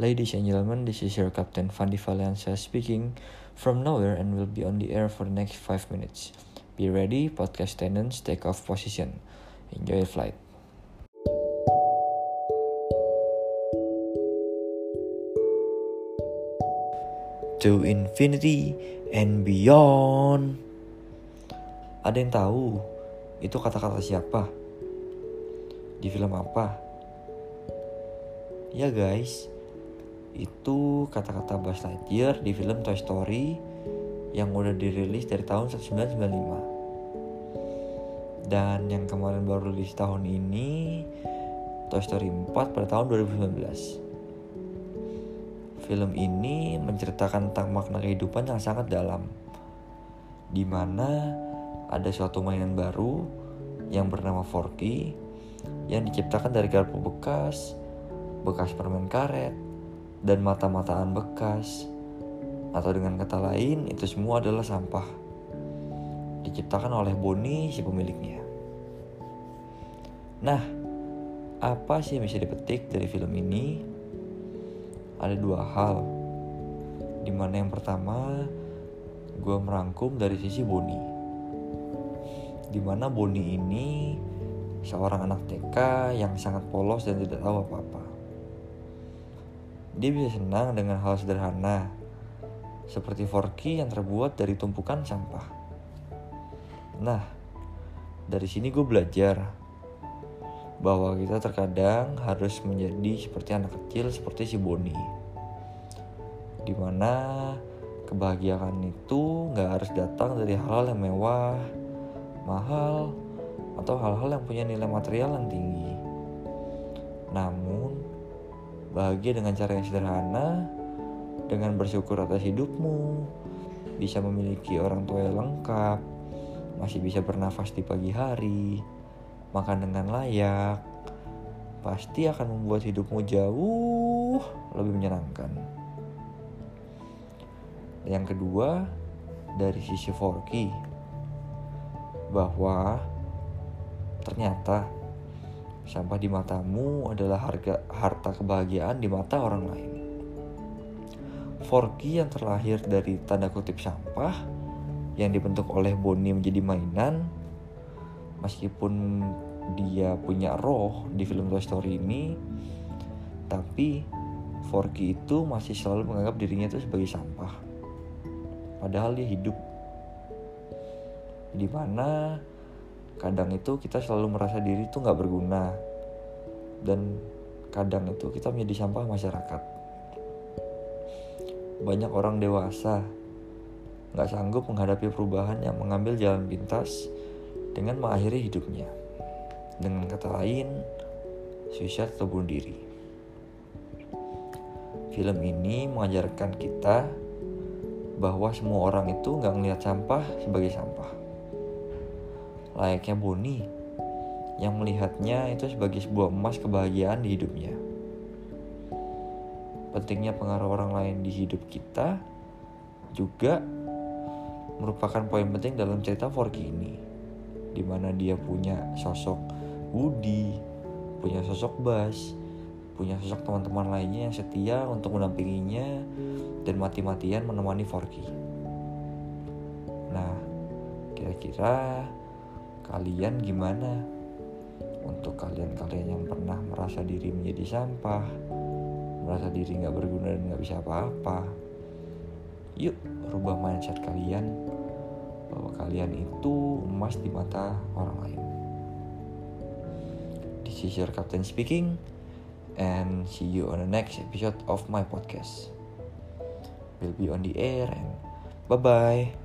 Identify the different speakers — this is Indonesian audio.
Speaker 1: Ladies and gentlemen, this is your Captain Fandi Valencia speaking from nowhere and will be on the air for the next 5 minutes. Be ready, podcast attendants, take off position. Enjoy your flight. To infinity and beyond. Ada yang tahu itu kata-kata siapa? Di film apa? Ya guys, itu kata-kata Buzz Lightyear di film Toy Story yang udah dirilis dari tahun 1995 dan yang kemarin baru rilis tahun ini Toy Story 4 pada tahun 2019 film ini menceritakan tentang makna kehidupan yang sangat dalam di mana ada suatu mainan baru yang bernama Forky yang diciptakan dari garpu bekas, bekas permen karet, dan mata-mataan bekas. Atau dengan kata lain, itu semua adalah sampah. Diciptakan oleh Boni si pemiliknya. Nah, apa sih yang bisa dipetik dari film ini? Ada dua hal. Di mana yang pertama, gue merangkum dari sisi Boni. Di mana Boni ini seorang anak TK yang sangat polos dan tidak tahu apa-apa. Dia bisa senang dengan hal sederhana, seperti forky yang terbuat dari tumpukan sampah. Nah, dari sini gue belajar bahwa kita terkadang harus menjadi seperti anak kecil seperti si Boni. Di mana kebahagiaan itu nggak harus datang dari hal yang mewah, mahal, atau hal-hal yang punya nilai material yang tinggi. Namun, bahagia dengan cara yang sederhana, dengan bersyukur atas hidupmu, bisa memiliki orang tua yang lengkap, masih bisa bernafas di pagi hari, makan dengan layak, pasti akan membuat hidupmu jauh lebih menyenangkan. Yang kedua, dari sisi Forky, bahwa ternyata Sampah di matamu adalah harga harta kebahagiaan di mata orang lain. Forky yang terlahir dari tanda kutip sampah yang dibentuk oleh Bonnie menjadi mainan meskipun dia punya roh di film Toy Story ini tapi Forky itu masih selalu menganggap dirinya itu sebagai sampah padahal dia hidup di mana kadang itu kita selalu merasa diri itu nggak berguna. Dan kadang itu kita menjadi sampah masyarakat. Banyak orang dewasa nggak sanggup menghadapi perubahan yang mengambil jalan pintas dengan mengakhiri hidupnya. Dengan kata lain suicide atau bunuh diri. Film ini mengajarkan kita bahwa semua orang itu nggak ngelihat sampah sebagai sampah layaknya Boni yang melihatnya itu sebagai sebuah emas kebahagiaan di hidupnya. Pentingnya pengaruh orang lain di hidup kita juga merupakan poin penting dalam cerita Forky ini, di mana dia punya sosok Woody, punya sosok Bas, punya sosok teman-teman lainnya yang setia untuk mendampinginya dan mati-matian menemani Forky. Nah, kira-kira Kalian gimana? Untuk kalian-kalian yang pernah merasa diri menjadi sampah, merasa diri nggak berguna dan nggak bisa apa-apa, yuk rubah mindset kalian bahwa kalian itu emas di mata orang lain. This is your captain speaking, and see you on the next episode of my podcast. Will be on the air and bye bye.